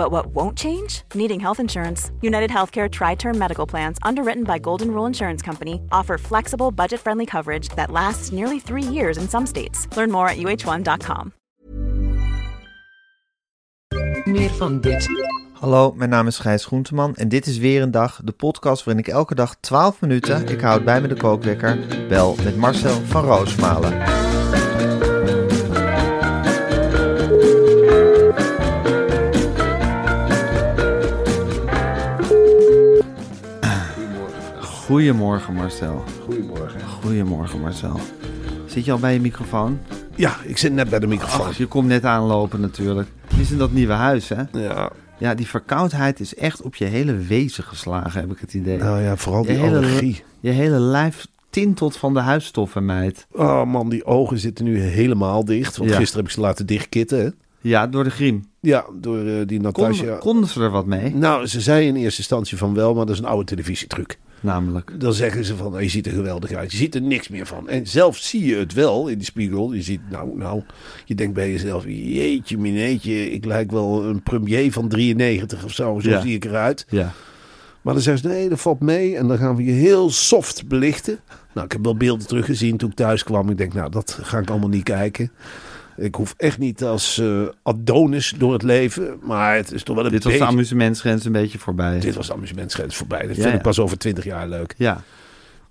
But what won't change? Needing health insurance. United Healthcare Tri Term Medical Plans, underwritten by Golden Rule Insurance Company, offer flexible, budget friendly coverage that lasts nearly three years in some states. Learn more at uh1.com. Meer van dit. Hallo, mijn naam is Gijs Groenteman en dit is weer een dag, de podcast waarin ik elke dag 12 minuten, ik houd bij me de kookwekker, bel met Marcel van Roosmalen. Goedemorgen Marcel. Goedemorgen. Goedemorgen Marcel. Zit je al bij je microfoon? Ja, ik zit net bij de microfoon. Ach, je komt net aanlopen natuurlijk. Het is in dat nieuwe huis hè? ja, Ja, die verkoudheid is echt op je hele wezen geslagen, heb ik het idee. nou ja, vooral die je, hele, allergie. je hele lijf tintelt van de huisstoffen, meid. Oh man, die ogen zitten nu helemaal dicht. Want Ja. gisteren heb ik ze laten dichtkitten. Hè? Ja, door de griem. Ja, door eh, die Natasja. Konden, konden ze er wat mee? Nou, ze zei in eerste instantie van wel, maar dat is een oude televisietruc. Namelijk. Dan zeggen ze van, nou, je ziet er geweldig uit. Je ziet er niks meer van. En zelf zie je het wel in die spiegel. Je ziet, nou, nou, je denkt bij jezelf, jeetje mineetje, ik lijk wel een premier van 93 of zo. Zo Ja. zie ik eruit. Ja. Maar dan zeggen ze, nee, dat valt mee. En dan gaan we je heel soft belichten. Nou, ik heb wel beelden teruggezien toen ik thuis kwam. Ik denk, nou, dat ga ik allemaal niet kijken. Ik hoef echt niet als eh, Adonis door het leven. Maar het is toch wel een Dit was de beetje... amusementsgrens een beetje voorbij. Dit was de amusementsgrens voorbij. Dat Ja, vind ik pas over twintig jaar leuk. Ja.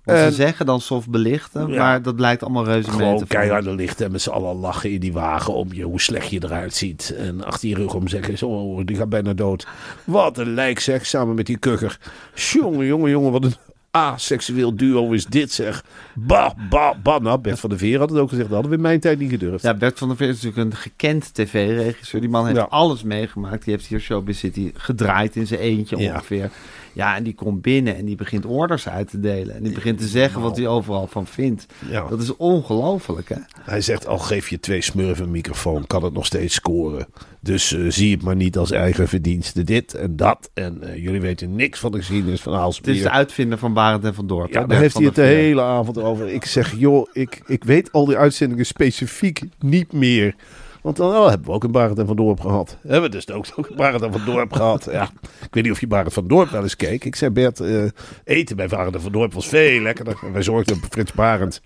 En- ze zeggen dan soft belichten, Ja. maar dat blijkt allemaal reuze mee te Gewoon keiharde lichten en met z'n allen lachen in die wagen om je, hoe slecht je eruit ziet. En achter je rug om zeggen ze, oh, die gaat bijna dood. Wat een lijk zeg, samen met die kukker. Jongen, jongen, jongen, wat een aseksueel duo is dit zeg. Bah, bah, bah. Nou, Bert van der Veer had het ook gezegd, dat hadden we in mijn tijd niet gedurfd. Ja, Bert van der Veer is natuurlijk een gekend tv-regisseur. Die man heeft Ja. alles meegemaakt. Die heeft hier Showbiz City gedraaid in zijn eentje Ja. ongeveer. Ja, en die komt binnen en die begint orders uit te delen. En die begint te zeggen wat hij overal van vindt. Ja. Dat is ongelooflijk, hè? Hij zegt, al geef je twee smurfen een microfoon, kan het nog steeds scoren. Dus eh, zie het maar niet als eigen verdienste dit en dat. En eh, jullie weten niks van de geschiedenis van Het Aalsmeer. is de uitvinder van Barend en van Dorp. Ja, daar heeft hij het de Veer. hele avond over. Ik zeg, joh, ik, ik weet al die uitzendingen specifiek niet meer. Want dan oh, hebben we ook een Barend en Van Dorp gehad. Hebben we dus ook, ook een Barend en Van Dorp gehad. Ja, ik weet niet of je Barend van Dorp wel eens keek. Ik zei, Bert, eh, eten bij Barend en Van Dorp was veel lekkerder. En wij zorgden voor Frits Barend.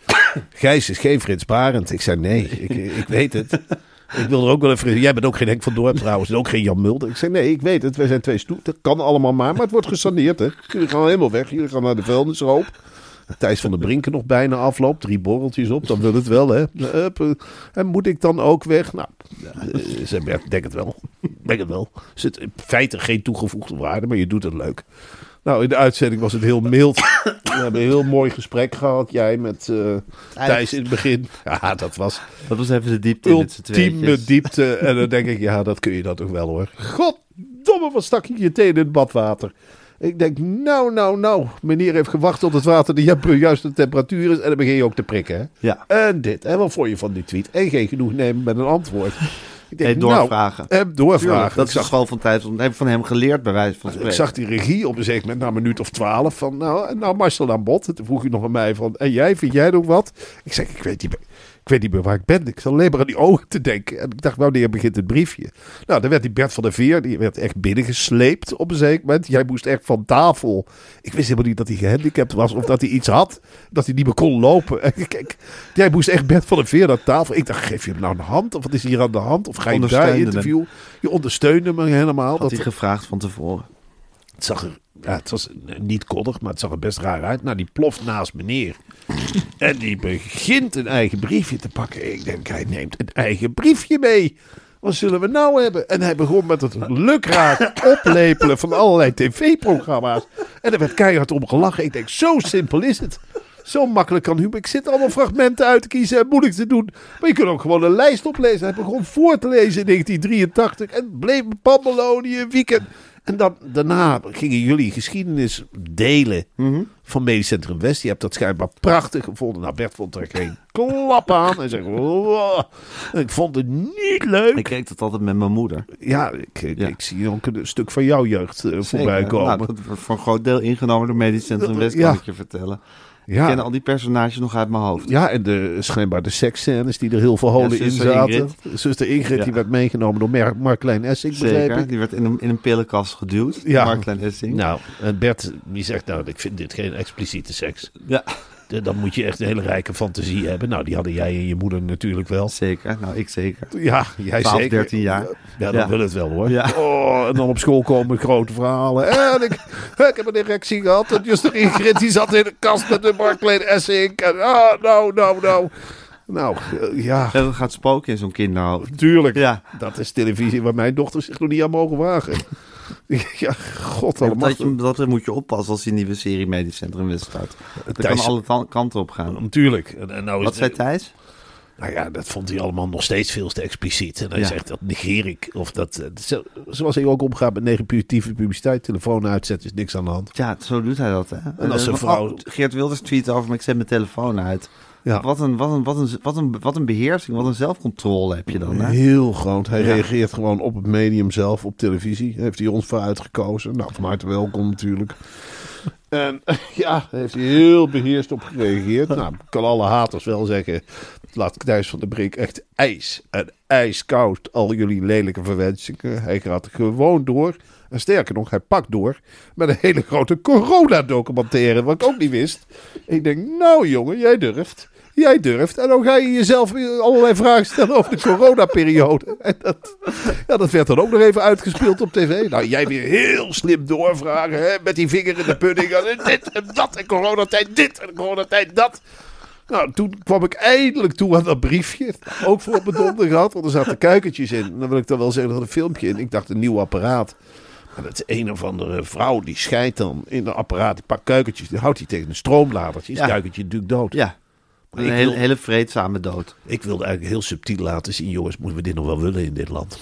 Gijs is geen Frits Barend. Ik zei, nee, ik, ik weet het. Ik wil er ook wel even... Jij bent ook geen Henk van Dorp trouwens. En ook geen Jan Mulder. Ik zei, nee, ik weet het. Wij zijn twee stoet. Dat kan allemaal maar. Maar het wordt gesaneerd, hè. Jullie gaan helemaal weg. Jullie gaan naar de vuilnishoop. Thijs van der Brinken nog bijna afloopt. Drie borreltjes op, dan wil het wel, hè. Hup, eh, En moet ik dan ook weg? Nou, eh, zei Bert, denk het wel. Denk het wel. Er zit in feite geen toegevoegde waarde, maar je doet het leuk. Nou, in de uitzending was het heel mild. We hebben een heel mooi gesprek gehad. Jij met eh, Thijs in het begin. Ja, dat was Dat was even de diepte ultieme diepte. En dan denk ik, ja, dat kun je dat toch wel hoor. Goddomme, wat stak je je teen in het badwater. Ik denk, nou, nou, nou. Meneer heeft gewacht tot het water de ju- juiste temperatuur is. En dan begin je ook te prikken. Hè? Ja. En dit. En wat vond je van die tweet? En geen genoeg nemen met een antwoord. Ik Nee, doorvragen. Nou, en doorvragen. Tuurlijk, dat ik, is zag, gewoon van tijd. Dat heb ik van hem geleerd, bij wijze van ik spreken. zag die regie op een zeker moment, na een minuut of twaalf, van nou, en nou Marcel aan bod. En toen vroeg hij nog aan mij van, en jij, vind jij nog wat? Ik zeg, ik weet niet meer. Ik weet niet meer waar ik ben. Ik zat alleen maar aan die ogen te denken. En ik dacht, wanneer begint het briefje? Nou, dan werd die Bert van der Veer, die werd echt binnengesleept op een zeker moment. Jij moest echt van tafel. Ik wist helemaal niet dat hij gehandicapt was of dat hij iets had. Dat hij niet meer kon lopen. En kijk, jij moest echt Bert van der Veer naar tafel. Ik dacht, geef je hem nou een hand? Of wat is hier aan de hand? Of ga je daar interviewen? Je ondersteunde me helemaal. Had Dat, hij gevraagd van tevoren. het zag er, ja, het was eh, niet koddig, maar het zag er best raar uit. Nou, die ploft naast meneer. En die begint een eigen briefje te pakken. Ik denk, hij neemt een eigen briefje mee. Wat zullen we nou hebben? En hij begon met het lukraak oplepelen van allerlei tv-programma's. En er werd keihard om gelachen. Ik denk, zo simpel is het. Zo makkelijk kan humor. Ik zit allemaal fragmenten uit te kiezen en moeilijk te doen. Maar je kunt ook gewoon een lijst oplezen. Hij begon voor te lezen in 1983 en bleef Pammelonië weekend. En dan, daarna gingen jullie geschiedenis delen Mhm. van Medisch Centrum West. Je hebt dat schijnbaar prachtig gevonden. Nou, Bert vond er geen klap aan. Zegt, "Wow." ik vond het niet leuk. Ik keek dat altijd met mijn moeder. ja, ik, ik, Ja. ik zie ook een stuk van jouw jeugd eh, voorbij Zeker. komen. Nou, dat wordt voor een groot deel ingenomen door Medisch Centrum West, Ja. kan ik je vertellen. Ik ken ja. al die personages nog uit mijn hoofd. ja, en de, schijnbaar de seksscènes die er heel verholen Ja, in zaten. Ingrid. Zuster Ingrid, Ja. die werd meegenomen door Mer- Mark-Klein Essink, begreep Zeker, ik. die werd in een, in een pillenkast geduwd. Ja. Mark Klein Essing. Nou, en Bert die zegt, nou, ik vind dit geen expliciete seks. Ja, Dan moet je echt een hele rijke fantasie hebben. Nou, die hadden jij en je moeder natuurlijk wel. zeker. Nou, ik zeker. Ja, jij 12, zeker. 13 jaar. Ja, dan Ja. wil het wel hoor. Ja. Oh, en dan op school komen grote verhalen. En ik, ik heb een erectie gehad. En Juster Ingrid die zat in de kast met de Barclay Essink. En ah, nou, nou, nou. Nou, eh, ja, En dat gaat spoken in zo'n kinderhoofd. tuurlijk. Ja. Dat is televisie waar mijn dochter zich nog niet aan mogen wagen. Ja, god allemaal. Dat, je, dat moet je oppassen als die nieuwe serie Medisch Centrum West start. Dat Thijs- kan alle ta- kanten op gaan. Natuurlijk. En, nou is Wat zei Thijs? Nou ja, dat vond hij allemaal nog steeds veel te expliciet. En hij Ja. zegt, dat negeer ik. Of dat, eh, zo- zoals hij ook omgaat met negatieve publiciteit. Telefoon uitzetten is niks aan de hand. Ja, zo doet hij dat, hè? En als een Eh, vrouw- oh, Geert Wilders tweet over me, ik zet mijn telefoon uit. Ja. Wat, een, wat, een, wat, een, wat, een, wat een beheersing, wat een zelfcontrole heb je dan, hè? Heel groot. Hij Ja. reageert gewoon op het medium zelf, op televisie. Heeft hij ons voor uitgekozen. Nou, van harte welkom natuurlijk. En ja, heeft hij heel beheerst op gereageerd. Nou, ik kan alle haters wel zeggen. Laat Thijs van der Brink echt ijs en ijskoud al jullie lelijke verwensingen. Hij gaat gewoon door. En sterker nog, hij pakt door met een hele grote coronadocumentaire. Wat ik ook niet wist. Ik denk, nou jongen, jij durft. Jij durft. En dan ga je jezelf allerlei vragen stellen over de coronaperiode. En dat, ja, dat werd dan ook nog even uitgespeeld op tv. Nou, jij weer heel slim doorvragen. Hè, met die vinger in de pudding. En dit en dat. En coronatijd dit en coronatijd dat. Nou, toen kwam ik eindelijk toe aan dat briefje. Ook voor op mijn donder gehad. Want er zaten kuikentjes in. En dan wil ik dan wel zeggen, er had een filmpje in. Ik dacht, een nieuw apparaat. Maar dat is een of andere vrouw die scheidt dan in een apparaat. Die pakt kuikentjes. Die houdt die tegen een stroomladertje. Is Ja. kuikentje natuurlijk dood. Ja, een hele, wil- hele vreedzame dood. Ik wilde eigenlijk heel subtiel laten zien, jongens, moeten we dit nog wel willen in dit land?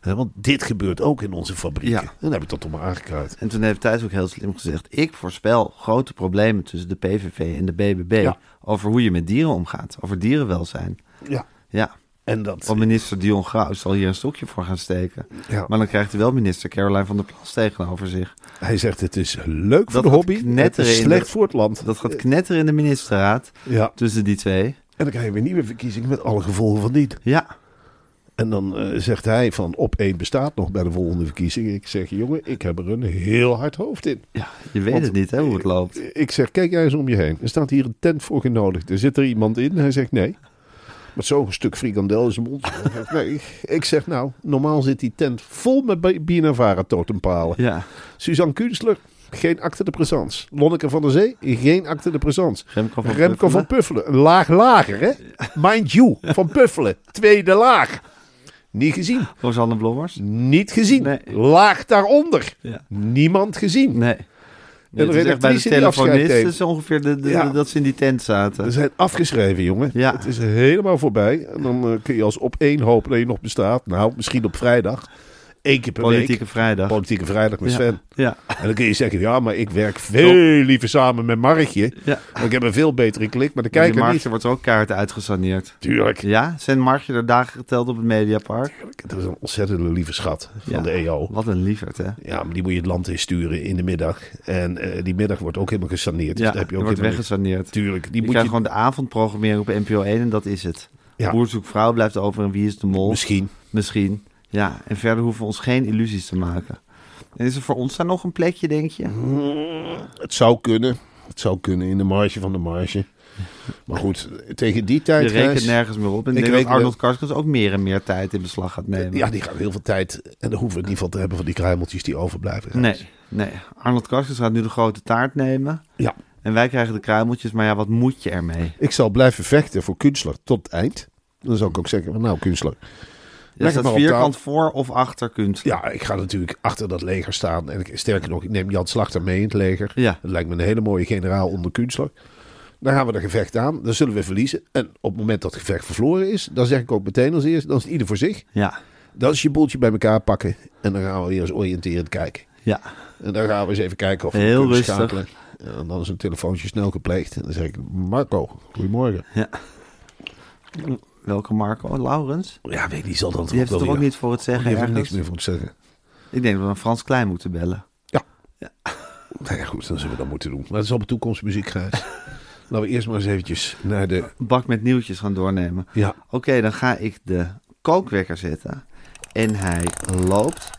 Want dit gebeurt ook in onze fabrieken. Ja. En dan heb ik dat toch maar aangekaart. En toen heeft Thijs ook heel slim gezegd... ik voorspel grote problemen tussen de PVV en de BBB... Ja. over hoe je met dieren omgaat, over dierenwelzijn. Ja. Ja, En dat. want minister Dion Graus zal hier een stokje voor gaan steken. Ja. Maar dan krijgt hij wel minister Caroline van der Plas tegenover zich. Hij zegt: het is leuk voor Dat de hobby. Het is slecht de- voor het land. Dat gaat knetteren in de ministerraad Ja. tussen die twee. En dan krijg je weer nieuwe verkiezingen met alle gevolgen van dien. Ja, En dan eh, zegt hij: van op één bestaat nog bij de volgende verkiezingen. Ik zeg: jongen, ik heb er een heel hard hoofd in. ja je weet Want- het niet hè, hoe het loopt. Ik zeg, kijk jij eens om je heen. Er staat hier een tent voor genodigd. Er zit er iemand in. Hij zegt nee. Met zo'n stuk frikandel in zijn mond. Nee. Ik zeg nou, normaal zit die tent vol met Bienavara totempalen. Ja, Suzanne Kunstler, geen acte de présence. Lonneke van der Zee, geen acte de présence. Remco van Remco Puffelen. van Puffelen, een laag lager hè. Mind you, van Puffelen, tweede laag. Niet gezien. Rosanne Blommers? Niet gezien. Nee. Laag daaronder. Ja. Niemand gezien. Nee. De het is echt bij de telefonist neemt. is ongeveer de, de- Ja. dat ze in die tent zaten. We zijn afgeschreven, jongen. Ja. Het is helemaal voorbij. En dan eh, kun je als op één hopen dat je nog bestaat. Nou, misschien op vrijdag. Eén keer per Politieke week. vrijdag. Politieke vrijdag met Ja. Sven. Ja, En dan kun je zeggen, ja, maar ik werk veel liever samen met Markje. ja. Want ik heb een veel betere klik, maar de kijker niet. wordt er ook kaart uitgesaneerd. Tuurlijk. Ja, zijn marktje er dagen geteld op het Mediapark? Dat is een ontzettende lieve schat van Ja. de EO. Wat een lieverd, hè? Ja, maar die moet je het land insturen in de middag. En eh, die middag wordt ook helemaal gesaneerd. Dus Ja, daar heb je ook wordt weggesaneerd. Tuurlijk. Die Je moet krijgt je... gewoon de avondprogrammering op NPO 1 en dat is het. Ja. Boer zoekt vrouw blijft over en wie is de mol? Misschien. Misschien. Ja, en verder hoeven we ons geen illusies te maken. En is er voor ons daar nog een plekje, denk je? Het zou kunnen. Het zou kunnen in de marge van de marge. Maar goed, tegen die tijd... Je rekent Gijs, nergens meer op. En ik denk dat Arnold Karskens ook meer en meer tijd in beslag gaat nemen. Ja, die gaan heel veel tijd. En dan hoeven we niet van te hebben van die kruimeltjes die overblijven. Nee, nee. Arnold Karskens gaat nu de grote taart nemen. Ja. En wij krijgen de kruimeltjes. Maar ja, wat moet je ermee? Ik zal blijven vechten voor Kunstler tot het eind. Dan zou ik ook zeggen, nou Kunstler. Maar op vierkant voor of achter kunst. Ja, ik ga natuurlijk achter dat leger staan. En ik, sterker nog, ik neem Jan Slachter mee in het leger. Ja. Dat lijkt me een hele mooie generaal onder Kunstler. Dan gaan we er gevecht aan. Dan zullen we verliezen. En op het moment dat het gevecht verloren is, dan zeg ik ook meteen als eerst, dan is het ieder voor zich. Ja, Dan is je boeltje bij elkaar pakken. En dan gaan we weer eens oriënterend kijken. Ja. En dan gaan we eens even kijken of we Heel kunnen rustig. schakelen. Ja, en dan is een telefoontje snel gepleegd. En dan zeg ik, Marco, goedemorgen. Welke Marco? Laurens? Ja, weet niet, zal dan Die heeft er toch ook niet voor het Die zeggen heeft er niks meer voor te zeggen. Ik denk dat we een Frans Klein moeten bellen. Nou ja, goed, dan zullen we dat moeten doen. Maar dat is op toekomstmuziek, Gijs. Laten we eerst maar eens eventjes naar de... Bak met nieuwtjes gaan doornemen. Ja, Oké, dan ga ik de kookwekker zetten. En hij loopt.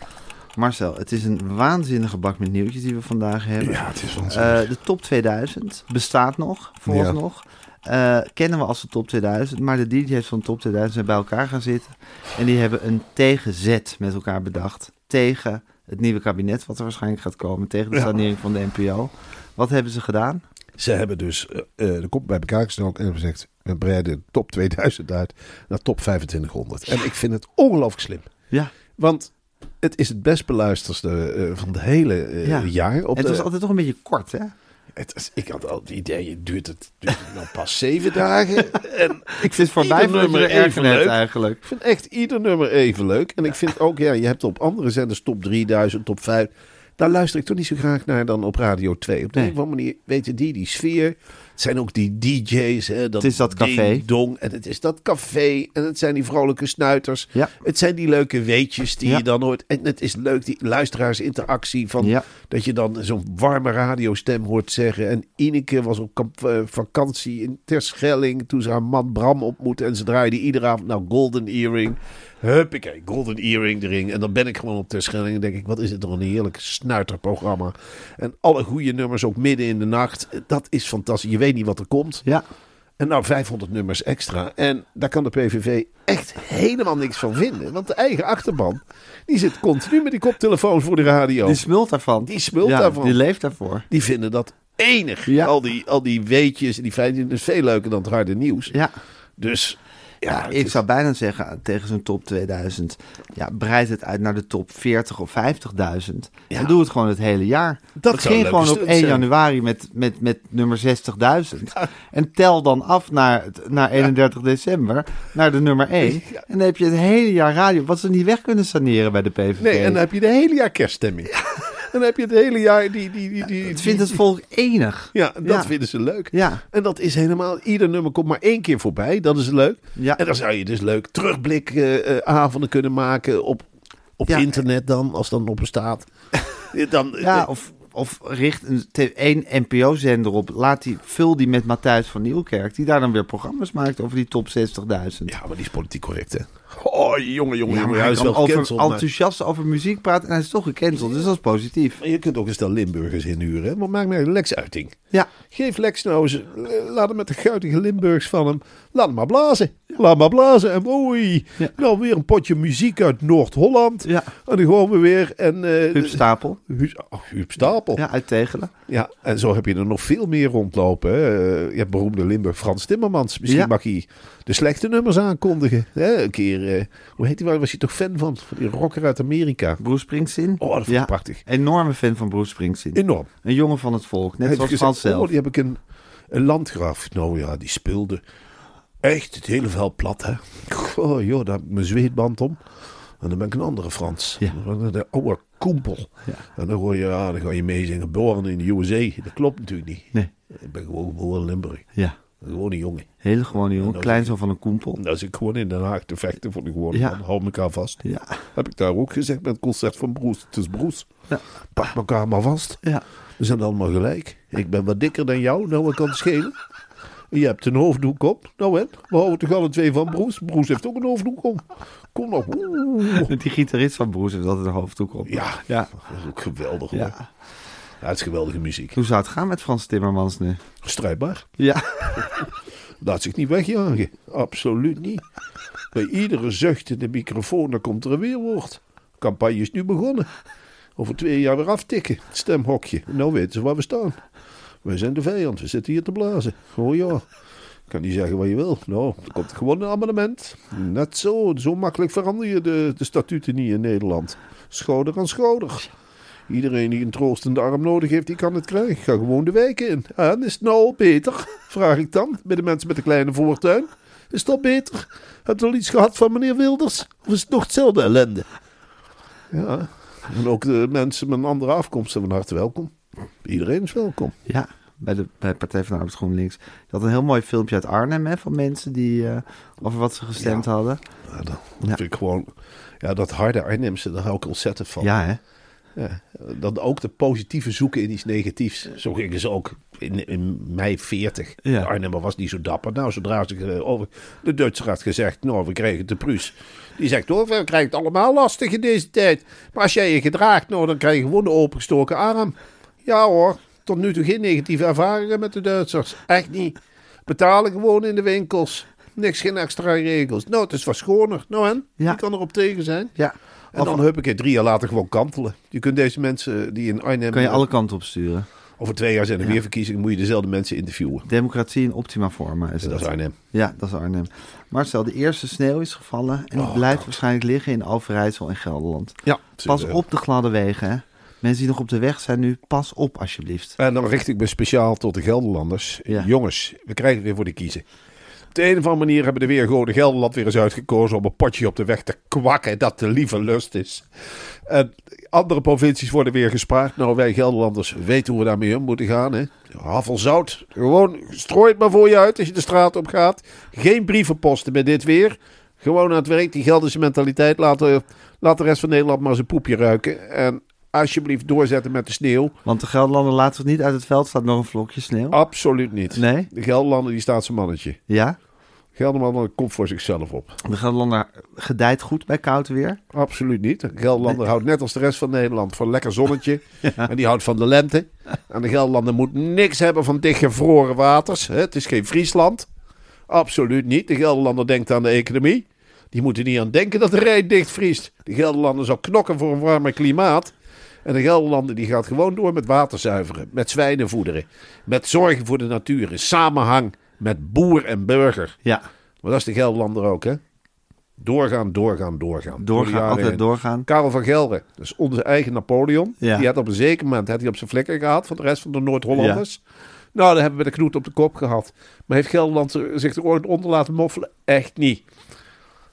Marcel, het is een waanzinnige bak met nieuwtjes die we vandaag hebben. ja het is waanzinnig. Eh, de top 2000 bestaat nog, vooralsnog. Eh kennen we als de top 2000, maar de DJ's van de top 2000 zijn bij elkaar gaan zitten. En die hebben een tegenzet met elkaar bedacht. Tegen het nieuwe kabinet, wat er waarschijnlijk gaat komen. Tegen de Ja. sanering van de NPO. Wat hebben ze gedaan? Ze hebben dus eh, eh, de kop bij elkaar gesteld en hebben gezegd... we breiden de top 2000 uit naar top 2500. En ik vind het ongelooflijk slim. Ja, Want het is het best beluisterste van het hele Ja. jaar. Op en het de, was altijd toch een beetje kort, hè? Het ik had al het idee, duurt het, duurt het nou pas zeven dagen? En Ik vind voor je nummer er even net leuk. eigenlijk. Ik vind echt ieder nummer even leuk. En ik vind ook, ja, je hebt op andere zenders top 3000, top 5. Daar luister ik toch niet zo graag naar dan op Radio 2. Op de Nee. een of andere manier weten die, die sfeer. Het zijn ook die DJ's. Hè, dat Het is dat café. dong. En het is dat café. En het zijn die vrolijke snuiters. Ja. Het zijn die leuke weetjes die Ja. je dan hoort. En het is leuk, die luisteraarsinteractie. Van, Ja. Dat je dan zo'n warme radiostem hoort zeggen. En Ineke was op kamp- eh, vakantie in Terschelling. Toen ze haar man Bram ontmoette. En ze draaide iedere avond nou Golden Earring. Huppakee, Golden Earring erin. En dan ben ik gewoon op Terschelling. En denk ik, wat is het toch een heerlijk snuiterprogramma. En alle goede nummers ook midden in de nacht. Dat is fantastisch. Je weet niet wat er komt. Ja, En nou 500 nummers extra. En daar kan de PVV echt helemaal niks van vinden. Want de eigen achterban, die zit continu met die koptelefoon voor de radio. die smult daarvan. Die smult ja, daarvan. Die leeft daarvoor. Die vinden dat enig. Ja. Al, die, al die weetjes en die feiten. Dat is veel leuker dan het harde nieuws. Ja. Dus ja, Ik is- zou bijna zeggen tegen zo'n top 2000. Ja, breid het uit naar de top 40 of 50.000. Ja. En doe het gewoon het hele jaar. Dat ging gewoon op stunt 1 zijn. januari met, met, met nummer 60.000. En tel dan af naar, naar 31 december, naar de nummer 1. Ja. En dan heb je het hele jaar radio. Wat ze niet weg kunnen saneren bij de PVV. Nee, en dan heb je de hele jaar kerststemming. Dan heb je het hele jaar die... die, die, die, het vindt het volk enig. Ja, dat vinden ze leuk. Ja, En dat is helemaal... Ieder nummer komt maar één keer voorbij. Dat is leuk. ja. En dan zou je dus leuk terugblikavonden kunnen maken op, op internet dan, als dat nog bestaat. dan, Ja, of, of richt een, één NPO-zender op. Laat die, vul die met Matthijs van Nieuwkerk. Die daar dan weer programma's maakt over die top 60.000. ja, maar die is politiek correct, hè? Oh, jongen, jongen, jongen. Hij is wel over, gecanceld. maar- enthousiast over muziek praten en hij is toch gecanceld. Dus dat is positief. Maar je kunt ook een stel Limburgers inhuren, hè? Maar maak mij een Lex-uiting. Ja, Geef Lex nou eens, eh, laat hem met de guitige Limburgs van hem, laat hem maar blazen. Laat maar blazen. En oei, Ja. nou weer een potje muziek uit Noord-Holland. ja. En dan we weer. En, eh, Huub Stapel. Huub, oh, Huub Stapel. Ja. Ja, uit Tegelen. en zo heb je er nog veel meer rondlopen. Hè. Eh, Je hebt beroemde Limburg Frans Timmermans. Misschien Ja. mag hij de slechte nummers aankondigen. Hè. Een keer, eh, hoe heet hij? Waar was je toch fan van? Van die rocker uit Amerika. Bruce Springsteen. Oh, dat vond ik ja. prachtig. Enorme fan van Bruce Springsteen. Enorm. Een jongen van het volk. Net Hij zoals Frans zelf. Oh, die heb ik een, een landgraaf. Nou ja, die speelde echt het hele veld plat, hè. Oh joh, daar heb ik mijn zweetband om. En dan ben ik een andere Frans. Ja. De oude koempel. Ja. En dan hoor je, ja, dan ga je meezingen. Geboren in de USA. Dat klopt natuurlijk niet. Nee. Ik ben gewoon geboren in Limburg. Ja. Een jongen. Hele gewone jongen. Klein zo van een koempel. En als ik gewoon in Den Haag te vechten voor de gewone Ja. man, hou elkaar vast. Ja. Heb ik daar ook gezegd met het concert van Broes. Het is Broes. Ja. Pak elkaar maar vast. Ja. We zijn allemaal gelijk. Ik ben wat dikker dan jou, nou wat kan het schelen. Je hebt een hoofddoek op. Nou en, we houden toch alle twee van Broes. Broes heeft ook een hoofddoek om. Kom nog. Die gitarist van Bruce heeft altijd een hoofddoek op. Ja, Ja. dat is ook geweldig hoor. ja. Ja, het is geweldige muziek. Hoe zou het gaan met Frans Timmermans nu? Strijdbaar. Ja. Laat zich niet wegjagen. Absoluut niet. Bij iedere zucht in de microfoon, dan komt er een weerwoord. Campagne is nu begonnen. Over twee jaar weer aftikken. Het stemhokje. Nou weten ze waar we staan. Wij zijn de vijand. We zitten hier te blazen. Oh ja. Ik kan niet zeggen wat je wil. Nou, er komt gewoon een amendement. Net zo. Zo makkelijk verander je de, de statuten niet in Nederland. Schouder aan schouder. Iedereen die een troostende arm nodig heeft, die kan het krijgen. Ga gewoon de wijken in. En is het nou al beter? Vraag ik dan. Bij de mensen met de kleine voortuin. Is het al beter? Heb je al iets gehad van meneer Wilders? Of is het nog hetzelfde ellende? Ja. En ook de mensen met een andere afkomst zijn van harte welkom. Iedereen is welkom. Ja, bij de bij Partij van de Arbeid GroenLinks. Je had een heel mooi filmpje uit Arnhem hè, van mensen die eh, over wat ze gestemd hadden. Ja, dat, dat Ja. vind ik gewoon... Ja, dat harde Arnhemse, daar hou ik ontzettend van. Ja, hè? Ja, dan ook de positieve zoeken in iets negatiefs. Zo gingen ze ook in, in mei 40. Ja. De Arnhemmer was niet zo dapper. Nou, zodra ze eh, over de Duitser had gezegd, nou, we krijgen de Pruis. Die zegt, hoor, we krijgen het allemaal lastig in deze tijd. Maar als jij je gedraagt, nou, dan krijg je gewoon de opengestoken arm. Ja hoor, tot nu toe geen negatieve ervaringen met de Duitsers. Echt niet. Betalen gewoon in de winkels. Niks, geen extra regels. Nou, het is wat schoner. Nou en? Ja. Wie kan erop tegen zijn? Ja. En dan heb ik het drie jaar later gewoon kantelen. Je kunt deze mensen die in Arnhem... Kan je alle kanten op sturen. Over twee jaar zijn er Ja. weer verkiezingen, moet je dezelfde mensen interviewen. Democratie in optima forma is Dat dat. is Arnhem. Ja, dat is Arnhem. Marcel, de eerste sneeuw is gevallen en die Oh, blijft God. waarschijnlijk liggen in Overijssel en Gelderland. Ja. Pas op de gladde wegen, hè. Mensen die nog op de weg zijn nu, pas op alsjeblieft. En dan richt ik me speciaal tot de Gelderlanders. Ja. Jongens, we krijgen weer voor de kiezen. De een of andere manier hebben de weer gewoon de Gelderland weer eens uitgekozen om een potje op de weg te kwakken dat de lieve lust is. En andere provincies worden weer gespaard. Nou, wij Gelderlanders weten hoe we daarmee om moeten gaan. Hè? Havelzout, gewoon strooi het maar voor je uit als je de straat op gaat. Geen brievenposten met dit weer. Gewoon aan het werk, die Gelderse mentaliteit. Laat de rest van Nederland maar zijn poepje ruiken. En alsjeblieft doorzetten met de sneeuw. Want de Gelderlander laat zich niet uit het veld, staat nog een vlokje sneeuw. Absoluut niet. Nee? De Gelderlander die staat zijn mannetje. Ja? Gelderlander komt voor zichzelf op. De Gelderlander gedijt goed bij koud weer. Absoluut niet. De Gelderlander houdt net als de rest van Nederland van lekker zonnetje. En die houdt van de lente. En de Gelderlander moet niks hebben van dichtgevroren waters. Het is geen Friesland. Absoluut niet. De Gelderlander denkt aan de economie. Die moeten niet aan denken dat de Rijn dichtvriest. De Gelderlander zal knokken voor een warmer klimaat. En de Gelderlander die gaat gewoon door met water zuiveren. Met zwijnen voederen. Met zorgen voor de natuur. In samenhang met boer en burger. Ja, Maar dat is de Gelderlander ook, hè? Doorgaan, doorgaan, doorgaan. Doorgaan, altijd heen. doorgaan. Karel van Gelre, dus onze eigen Napoleon. Ja. Die had op een zeker moment had hij op zijn vlekken gehad van de rest van de Noord-Hollanders. Nou, dan hebben we de knoet op de kop gehad. Maar heeft Gelderland er- zich er ooit onder laten moffelen? Echt niet.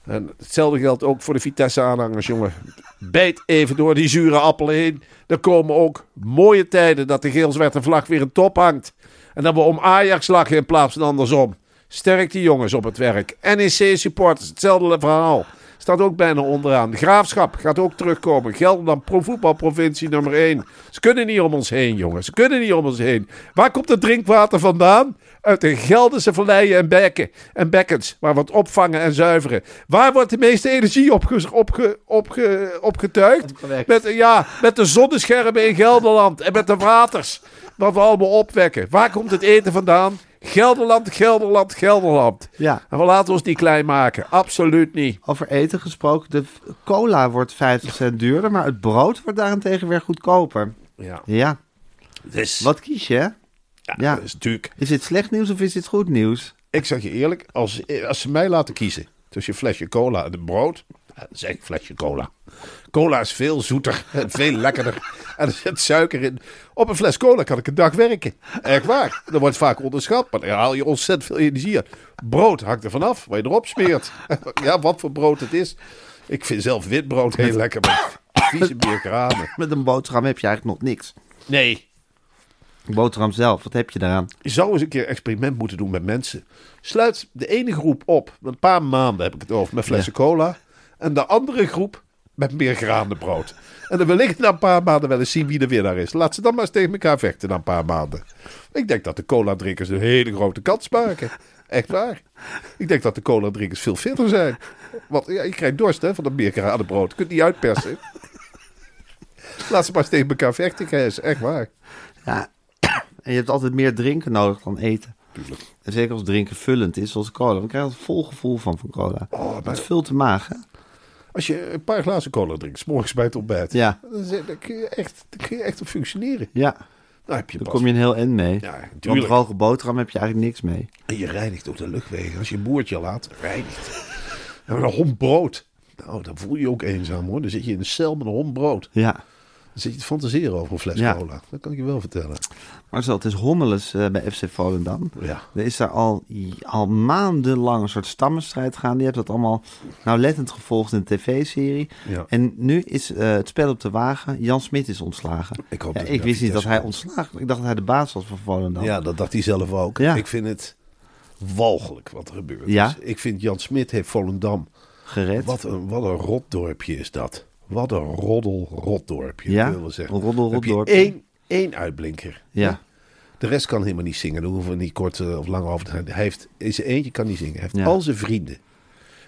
En hetzelfde geldt ook voor de Vitesse-aanhangers, jongen. Bijt even door die zure appel heen. Er komen ook mooie tijden dat de geel-zwarte vlag weer een top hangt. En dat we om Ajax lachen in plaats van andersom. Sterk die jongens op het werk. NEC-supporters, hetzelfde verhaal. Staat ook bijna onderaan. De Graafschap gaat ook terugkomen. Gelderland, pro-voetbalprovincie nummer 1. Ze kunnen niet om ons heen, jongens. Ze kunnen niet om ons heen. Waar komt het drinkwater vandaan? Uit de Gelderse valleien en bekken en bekkens. Waar we het opvangen en zuiveren. Waar wordt de meeste energie opge, opge, opge, opgetuigd? Met, ja, met de zonneschermen in Gelderland en met de waters. Wat we allemaal opwekken. Waar komt het eten vandaan? Gelderland, Gelderland, Gelderland. Ja, En we laten ons niet klein maken. Absoluut niet. over eten gesproken. De cola wordt 50 cent duurder, maar het brood wordt daarentegen weer goedkoper. Ja. Ja, Dus, wat kies je? hè? ja, ja. dat is natuurlijk. Is dit slecht nieuws of is dit goed nieuws? Ik zeg je eerlijk, als, als ze mij laten kiezen tussen een flesje cola en een brood, dan zeg ik flesje cola. Cola is veel zoeter en veel lekkerder. En er zit suiker in. Op een fles cola kan ik een dag werken. Echt waar. Dat wordt vaak onderschat, maar daar haal je ontzettend veel energie uit. Brood hangt er vanaf, wat je erop smeert. Ja, wat voor brood het is. Ik vind zelf wit brood heel lekker met vieze biergranen. Met een boterham heb je eigenlijk nog niks. Nee, Een boterham zelf, wat heb je daaraan? Je zou eens een keer een experiment moeten doen met mensen. Sluit de ene groep op, een paar maanden heb ik het over, met flessen cola. En de andere groep met meer granenbrood. En dan wil ik na een paar maanden wel eens zien wie de winnaar is. Laat ze dan maar eens tegen elkaar vechten na een paar maanden. Ik denk dat de cola-drinkers een hele grote kans maken. Echt waar. Ik denk dat de cola-drinkers veel fitter zijn. Want ja, je krijgt dorst hè, van dat meer granenbrood. Je kunt niet uitpersen. Laat ze maar eens tegen elkaar vechten, Gijs. Echt waar. Ja, en je hebt altijd meer drinken nodig dan eten. En zeker als drinken vullend is, zoals cola. Dan krijg je er een vol gevoel van, van cola. Oh, maar- Het vult de maag, hè? Als je een paar glazen cola drinkt, 's morgens bij het ontbijt. Ja. Dan, kun je echt, dan kun je echt op functioneren. Ja, Dan heb je dan pas. kom je een heel end mee. Ja, Want tuurlijk. droge boterham heb je eigenlijk niks mee. En je reinigt ook de luchtwegen. Als je een boertje laat, reinigt. En een hond brood. Nou, dan voel je je ook eenzaam hoor. Dan zit je in een cel met een hond brood. Ja, zit je te fantaseren over een fles Ja. cola. Dat kan ik je wel vertellen. Maar zo, het is hommeles eh, bij FC Volendam. Ja. Er is daar al, al maandenlang een soort stammenstrijd gaan. Die hebt dat allemaal nauwlettend gevolgd in de tv-serie. Ja. En nu is eh, het spel op de wagen. Jan Smit is ontslagen. Ik hoop Ja, dat ik wist niet dat hij ontslagen Ik dacht dat hij de baas was van Volendam. Ja, dat dacht hij zelf ook. Ja. Ik vind het walgelijk wat er gebeurt. Ik vind Jan Smit heeft Volendam. Gered. Wat een, wat een rotdorpje is dat. Wat een roddel rotdorpje. Ja? wil zeggen. Een roddel Dan heb je rotdorpje. één, één uitblinker. Ja. De rest kan helemaal niet zingen. Daar hoeven we niet kort eh, of lang over te gaan. Hij heeft, in zijn eentje kan niet zingen. Hij heeft Ja. al zijn vrienden.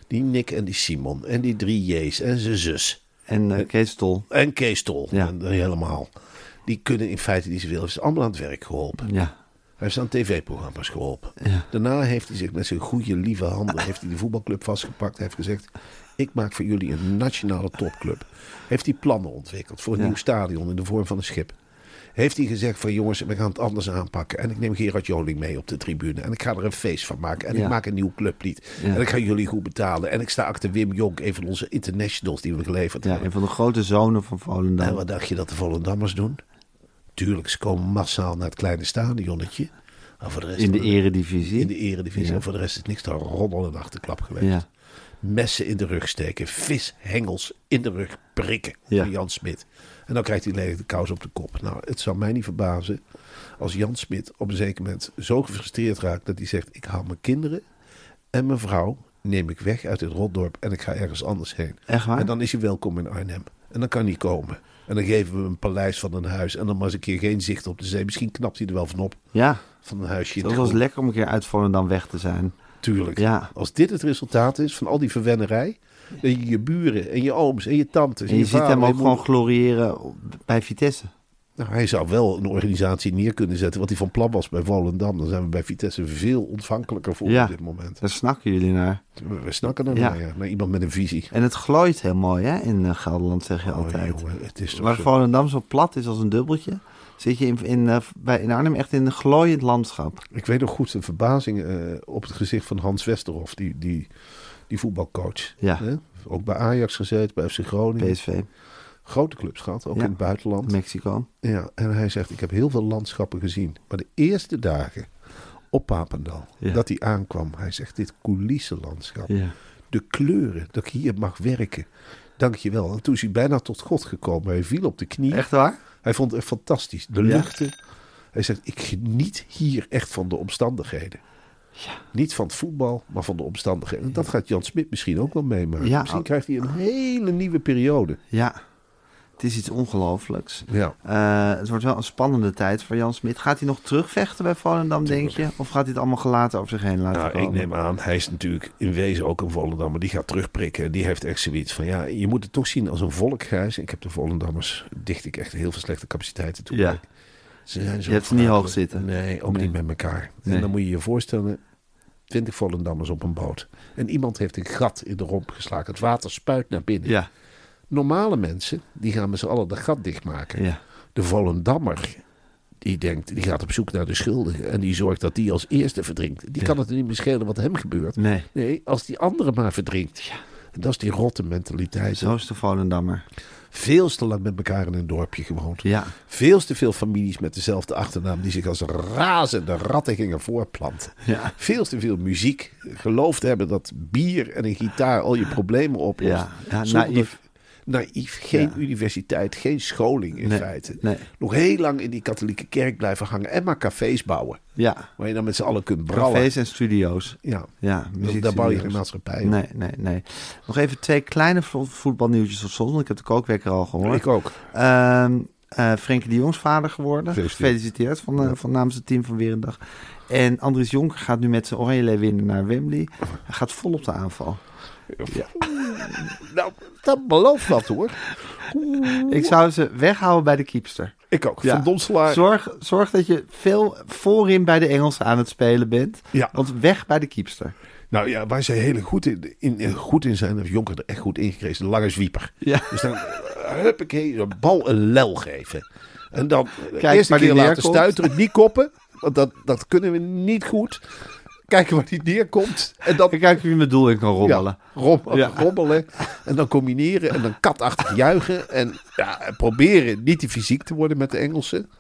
Die Nick en die Simon. En die drie J's. En zijn zus. En eh, Kees Tol. En Kees Tol. Ja. En, eh, helemaal. Die kunnen in feite niet zoveel. Hij is allemaal aan het werk geholpen. Ja. Hij heeft aan tv-programma's geholpen. Ja. Daarna heeft hij zich met zijn goede, lieve handen heeft hij de voetbalclub vastgepakt. Hij heeft gezegd, ik maak voor jullie een nationale topclub. Heeft hij plannen ontwikkeld voor een Ja. nieuw stadion in de vorm van een schip. Heeft hij gezegd van jongens, we gaan het anders aanpakken. En ik neem Gerard Joling mee op de tribune. En ik ga er een feest van maken. En Ja. ik maak een nieuw clublied. Ja. En ik ga jullie goed betalen. En ik sta achter Wim Jonk, een van onze internationals die we geleverd ja, hebben. een van de grote zonen van Volendam. En wat dacht je dat de Volendammers doen? Tuurlijk, ze komen massaal naar het kleine stadionnetje. Maar voor de rest in de eredivisie. in de eredivisie. Ja. En voor de rest is niks dan roddel en achterklap geweest. Ja. Messen in de rug steken. Vishengels in de rug prikken. Ja. Jan Smit. En dan krijgt hij lelijk de kous op de kop. Nou, het zou mij niet verbazen als Jan Smit op een zeker moment zo gefrustreerd raakt dat hij zegt: Ik haal mijn kinderen en mijn vrouw neem ik weg uit het rotdorp en ik ga ergens anders heen. Echt waar? En dan is hij welkom in Arnhem. En dan kan hij komen. En dan geven we hem een paleis van een huis. En dan maar eens een keer geen zicht op de zee. Misschien knapt hij er wel van op. Ja. Van een huisje het was lekker om een keer uit Volendam weg te zijn. Tuurlijk. Ja. Als dit het resultaat is van al die verwennerij. Dat je je buren en je ooms en je tantes. En je, je ziet vader hem en ook gewoon gloriëren bij Vitesse. Nou, hij zou wel een organisatie neer kunnen zetten. Wat hij van plan was bij Volendam. Dan zijn we bij Vitesse veel ontvankelijker voor Ja. op dit moment. Daar snakken jullie naar. We, we snakken er Ja. naar, ja. naar iemand met een visie. En het glooit heel mooi hè, in eh, Gelderland, zeg je Oh, altijd. jongen, het is Waar zo- Volendam zo plat is als een dubbeltje, zit je in, in, eh, bij, in Arnhem echt in een glooiend landschap. Ik weet nog goed de verbazing eh, op het gezicht van Hans Westerhof. Die, die, die voetbalcoach. Ja. Hè? Ook bij Ajax gezeten, bij FC Groningen. PSV, Grote clubs gehad, ook Ja. in het buitenland. Mexico. Ja, en hij zegt, ik heb heel veel landschappen gezien. Maar de eerste dagen op Papendal, Ja. dat hij aankwam. Hij zegt, dit coulissenlandschap. Ja. De kleuren, dat ik hier mag werken. Dank je wel. En toen is hij bijna tot God gekomen. Hij viel op de knie. Echt waar? Hij vond het fantastisch. De Ja. luchten. Hij zegt, ik geniet hier echt van de omstandigheden. Niet van het voetbal, maar van de omstandigheden. En dat gaat Jan Smit misschien ook wel meemaken. Ja. Misschien krijgt hij een hele nieuwe periode. Ja. Het is iets ongelooflijks. Ja. Eh, het wordt wel een spannende tijd voor Jan Smit. Gaat hij nog terugvechten bij Volendam, denk je? Of gaat hij het allemaal gelaten over zich heen laten Nou, komen? ik neem aan, hij is natuurlijk in wezen ook een Volendammer. Die gaat terugprikken. Die heeft echt zoiets van, ja, je moet het toch zien als een volk, Gijs. Ik heb de Volendammers, dicht ik echt heel veel slechte capaciteiten toe. Ja. Ze zijn zo Je hebt ze niet hoog zitten. Nee, ook Nee. niet met elkaar. Nee. En dan moet je je voorstellen, twintig Volendammers op een boot. En iemand heeft een gat in de romp geslagen. Het water spuit naar binnen. Ja, Normale mensen, die gaan met z'n allen dat gat dichtmaken. ja. De Volendammer, die denkt, die gaat op zoek naar de schuldige. En die zorgt dat die als eerste verdrinkt. Die Ja. kan het er niet meer schelen wat hem gebeurt. Nee, Nee, als die andere maar verdrinkt. En dat is die rotte mentaliteit. zo is de Volendammer. Veel te lang met elkaar in een dorpje gewoond. Ja, Veel te veel families met dezelfde achternaam die zich als razende ratten gingen voorplanten. ja. Veel te veel muziek. Geloofd hebben dat bier en een gitaar al je problemen oplost. Ja, ja, naïef. Naïef. Geen Ja. universiteit, geen scholing in Nee, feite. nee. Nog heel lang in die katholieke kerk blijven hangen en maar cafés bouwen. Ja, Waar je dan met z'n allen kunt brouwen. cafés en studio's. Ja, Ja, daar bouw je geen maatschappij op. Nee, nee, nee. Nog even twee kleine vo- voetbalnieuwtjes tot slot, want ik heb de kookwekker al gehoord. Ik ook. Ehm eh Frenkie de Jongs vader geworden. Gefeliciteerd. Van, eh, Ja. van namens het team van Weerendag. En Andries Jonker gaat nu met zijn Oranje winnen naar Wembley. Hij gaat vol op de aanval. Nou, dat belooft wat hoor. Ik zou ze weghouden bij de keepster. Ik ook. Ja. Van Donselaar. Zorg, zorg dat je veel voorin bij de Engelsen aan het spelen bent. Ja. Want weg bij de keepster. Nou ja, waar zij heel goed in, in, in- goed in zijn, heeft Jonker er echt goed in gekregen. De lange zwieper. Ja. Dus dan, eh, huppakee, de bal een lel geven. En dan de Kijk eerste waar die keer laten neerkomt. stuiteren, niet koppen. Want dat, dat kunnen we niet goed. Kijken waar die neerkomt. En dan kijk of je mijn doel in kan rommelen. Ja, rom- Ja. rommelen. En dan combineren en dan katachtig juichen. En ja, en proberen niet te fysiek te worden met de Engelsen.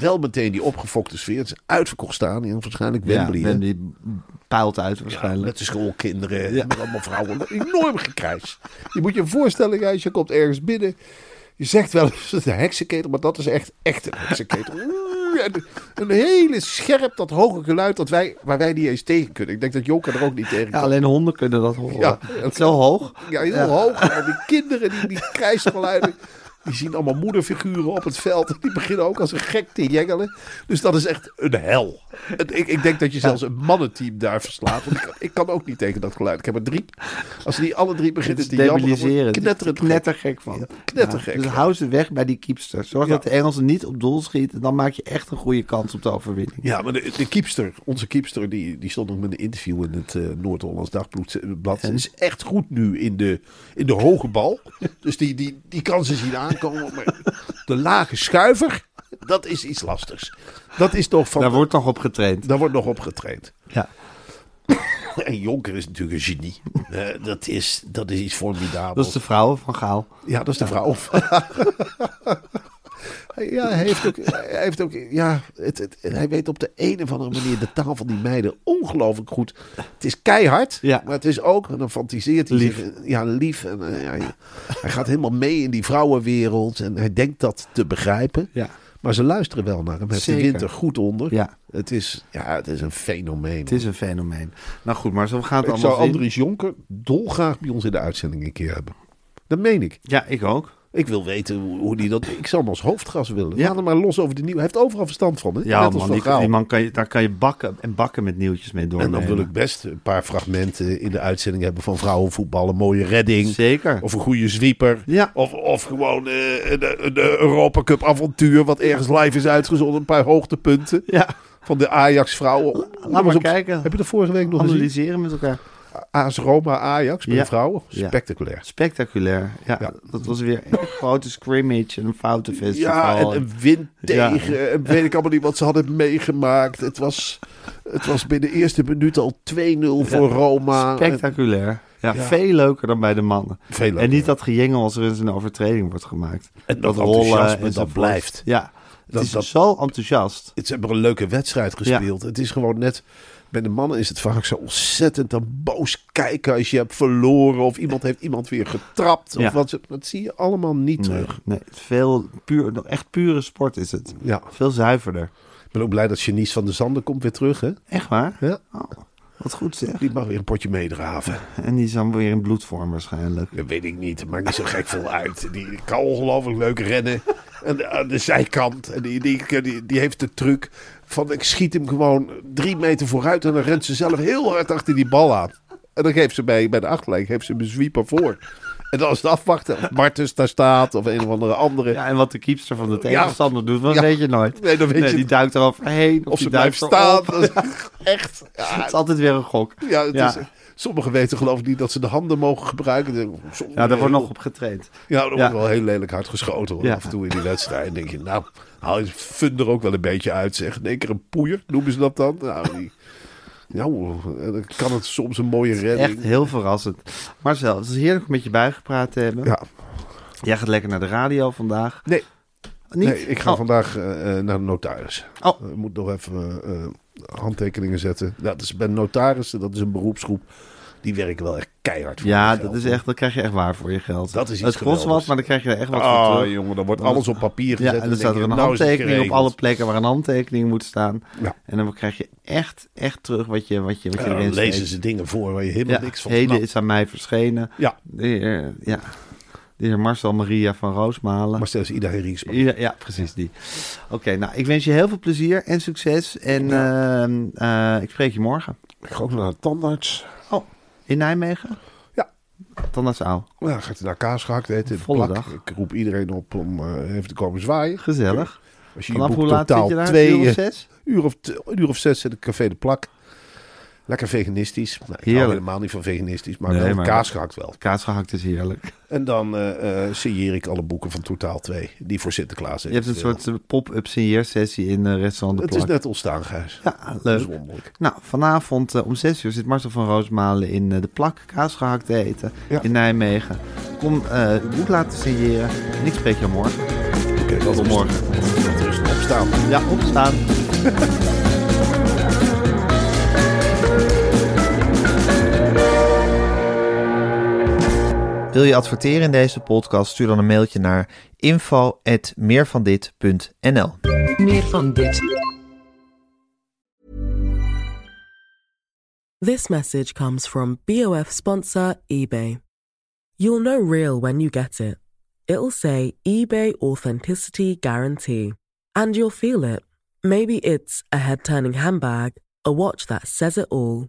Wel meteen die opgefokte sfeer. Het is uitverkocht staan in waarschijnlijk Wembley. hè. Wembley pijlt uit Ja, waarschijnlijk. met de schoolkinderen, met allemaal vrouwen. Enorm gekrijs. Je moet je voorstellen, Gijs, je komt ergens binnen. Je zegt wel eens een heksenketel, maar dat is echt, echt een heksenketel. En een hele scherp, dat hoge geluid dat wij, waar wij niet eens tegen kunnen. Ik denk dat Jonker er ook niet tegen Ja, kan. alleen honden kunnen dat horen. Ja. Het is zo hoog. Ja, heel hoog. En die kinderen, die, die krijsgeluiden. Die zien allemaal moederfiguren op het veld. En die beginnen ook als een gek te jengelen. Dus dat is echt een hel. En ik, ik denk dat je zelfs een mannenteam daar verslaat. Want ik, kan, ik kan ook niet tegen dat geluid. Ik heb er drie. Als die alle drie beginnen te jammeren, knetterend gek. knettergek van. Ja, knettergek, dus hou ze weg bij die keepster. Zorg Ja. dat de Engelsen niet op doel schieten. Dan maak je echt een goede kans op de overwinning. Ja, maar de, de keepster, onze keepster, die, die stond nog met een interview in het eh, Noord-Hollands Dagblad. Ze is echt goed nu in de, in de hoge bal. Dus die, die, die kan ze zien aankomen. Maar de lage schuiver, dat is iets lastigs. Dat is toch van... Daar wordt nog op getraind. Daar wordt nog op getraind. Ja. En Jonker is natuurlijk een genie. Eh, dat, is, dat is iets formidabels. Dat is de vrouw van Gaal. Ja, dat is de vrouw. ja, hij heeft ook, hij, heeft ook ja, het, het, hij weet op de een of andere manier de taal van die meiden ongelooflijk goed. Het is keihard, Ja. maar het is ook, en dan fantaseert hij Lief. zich, ja, lief. En, eh, hij gaat helemaal mee in die vrouwenwereld en hij denkt dat te begrijpen. Ja. Maar ze luisteren wel naar hem. Heeft de winter goed onder. Ja, Het, is, ja, het is een fenomeen. het is een fenomeen. Nou goed, maar zo gaat het Ik zou allemaal. Andries Jonker dolgraag bij ons in de uitzending een keer hebben. Dat meen ik. Ja, ik ook. Ik wil weten hoe, die dat... Ik zou hem als hoofdgast willen. Ja. Laat hem maar los over de nieuwe. Hij heeft overal verstand van, hè? Ja, Net man, die, man kan je, daar kan je bakken en bakken met nieuwtjes mee En doornemen. dan wil ik best een paar fragmenten in de uitzending hebben van vrouwenvoetbal. Een mooie redding. Zeker. Of een goede sweeper. Ja. Of, of gewoon eh, een, een Europa Cup avontuur wat ergens live is uitgezonden. Een paar hoogtepunten Ja, van de Ajax vrouwen. laat maar kijken. Heb je dat vorige week nog gezien? Analyseren met elkaar. AS Roma Ajax bij Ja. vrouwen. Ja. Spectaculair. Spectaculair. Ja, Ja. dat was weer een grote scrimmage en een foutenfestival. Ja, en een wind Ja. tegen. En weet ik allemaal niet wat ze hadden meegemaakt. Het was, het was binnen de eerste minuut al 2-0 voor Roma. Spectaculair. Ja, veel leuker dan bij de mannen. Veel leuker. En niet dat gejengel als er eens een overtreding wordt gemaakt. En dat dat enzovoort. blijft. Ja, het Dat- is dat- zo enthousiast. Het, ze hebben een leuke wedstrijd gespeeld. Het is gewoon net... Bij de mannen is het vaak zo ontzettend dan boos kijken als je hebt verloren. Of iemand heeft iemand weer getrapt. Of Ja. wat, dat zie je allemaal niet Nee, terug. nee, veel puur, echt pure sport is het. Ja. Veel zuiverder. Ik ben ook blij dat Janice van der Zanden komt weer terug. Hè? Echt waar? Ja. Oh, wat goed zeg. Die mag weer een potje meedraven. En die is dan weer in bloedvorm waarschijnlijk. Dat weet ik niet. Maakt niet zo gek veel uit. Die kan ongelooflijk leuk rennen. En de- aan de zijkant. En die, die, die, die heeft de truc van ik schiet hem gewoon drie meter vooruit. En dan rent ze zelf heel hard achter die bal aan. En dan geeft ze bij, bij de achterlijn geeft ze een sweeper voor. En dan is het afwachten of Martens daar staat of een of andere andere. Ja, en wat de keepster van de tegenstander doet, dat Ja. weet je nooit. Nee, dan weet je die duikt er overheen. Of, of ze blijft staan. echt. Het is altijd weer een gok. ja, het. Is, sommigen weten geloof ik niet dat ze de handen mogen gebruiken. Ja, daar wordt nog op getraind. Ja, er Ja. wordt wel heel lelijk hard geschoten hoor, Ja. af en toe in die wedstrijd. Dan denk je, nou, haal je fun er ook wel een beetje uit. Zeg. In één keer een poeier, noemen ze dat dan. Nou, die, nou, dan kan het soms een mooie redding. Echt heel verrassend. Marcel, het is heerlijk om met je bijgepraat te hebben. Ja, Jij gaat lekker naar de radio vandaag. nee, Niet? nee, ik ga Oh. vandaag eh, eh, naar de notaris. Oh. Ik moet nog even eh, handtekeningen zetten. Ja, dat is bij notarissen, dat is een beroepsgroep. Die werken wel echt keihard voor Ja, dat is echt, dan krijg je echt waar voor je geld. Dat is iets Het kost wat, maar dan krijg je er echt wat voor Ah, terug. jongen, dan wordt alles op papier gezet. Ja, en dan staat er een nou is handtekening op alle plekken waar een handtekening moet staan. Ja. En dan krijg je echt, echt terug wat je, wat je, wat je erin lezen steekt. ze dingen voor waar je helemaal Ja, niks van heden is aan mij verschenen. Ja, De heer, ja, de heer Marcel Maria van Roosmalen. Ida Heringsma. Ja, ja, precies die. Oké, nou, ik wens je heel veel plezier en succes. En ehm, eh, ik spreek je morgen. Ik ga ook naar de tandarts. In Nijmegen? Ja. Auw. Ja, gaat hij naar kaas gehakt eten. de Volle plak. dag. Ik roep iedereen op om eh, even te komen zwaaien. Gezellig. Als je Vanaf hoe laat zit je daar? twee uur of zes? uur of, uur of zes in het café De Plak. Lekker veganistisch. Nou, ik hou helemaal niet van veganistisch, maar Nee, wel maar- kaas gehakt wel. Kaas gehakt is heerlijk. En dan eh signeer ik alle boeken van Totaal 2, die voor Sinterklaas Je hebt een soort eh, pop-up signeersessie in eh, restaurant De Het is net ontstaan, Gijs. Ja, leuk. Nou, vanavond om 6 uur zit Marcel van Roosmalen in De Plak kaas gehakt te eten Ja. in Nijmegen. Kom het boek laten signeren en ik spreek je morgen. Oké, Tot morgen. Rustig opstaan. Ja, opstaan. Wil je adverteren in deze podcast? Stuur dan een mailtje naar info@meervandit.nl. Meer van dit. This message comes from BOF sponsor eBay. You'll know real when you get it. It'll say eBay Authenticity Guarantee. And you'll feel it. Maybe it's a head turning handbag, a watch that says it all,